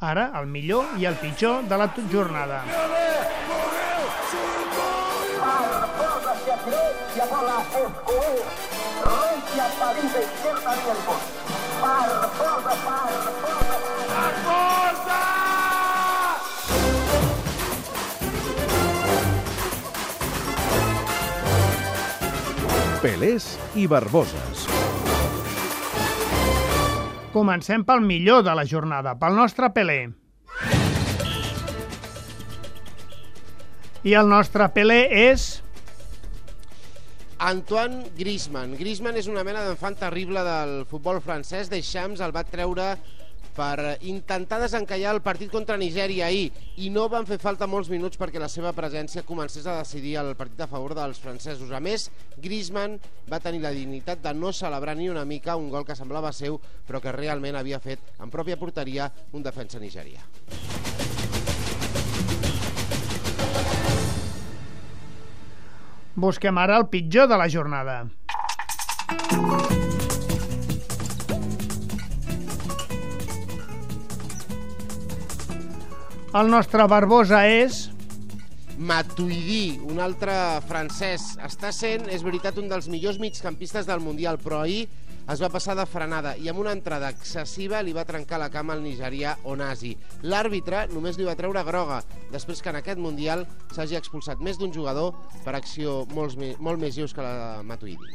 Ara, el millor i el pitjor de la jornada. Barbosa se atreve, Comencem pel millor de la jornada, pel nostre Pelé. I el nostre Pelé és... Antoine Griezmann. Griezmann és una mena d'enfant terrible del futbol francès. Deschamps el va treure per intentar desencallar el partit contra Nigèria ahir i no van fer falta molts minuts perquè la seva presència comencés a decidir el partit a favor dels francesos. A més, Griezmann va tenir la dignitat de no celebrar ni una mica un gol que semblava seu però que realment havia fet en pròpia porteria un defensa nigerià. Busquem ara el pitjor de la jornada. El nostre Barbosa és... Matuidi, un altre francès. Està sent, és veritat, un dels millors migcampistes del Mundial, però ahir es va passar de frenada i amb una entrada excessiva li va trencar la cama al nigerià Onasi. L'àrbitre només li va treure groga, després que en aquest Mundial s'hagi expulsat més d'un jugador per acció molt, molt més lleus que la de Matuidi.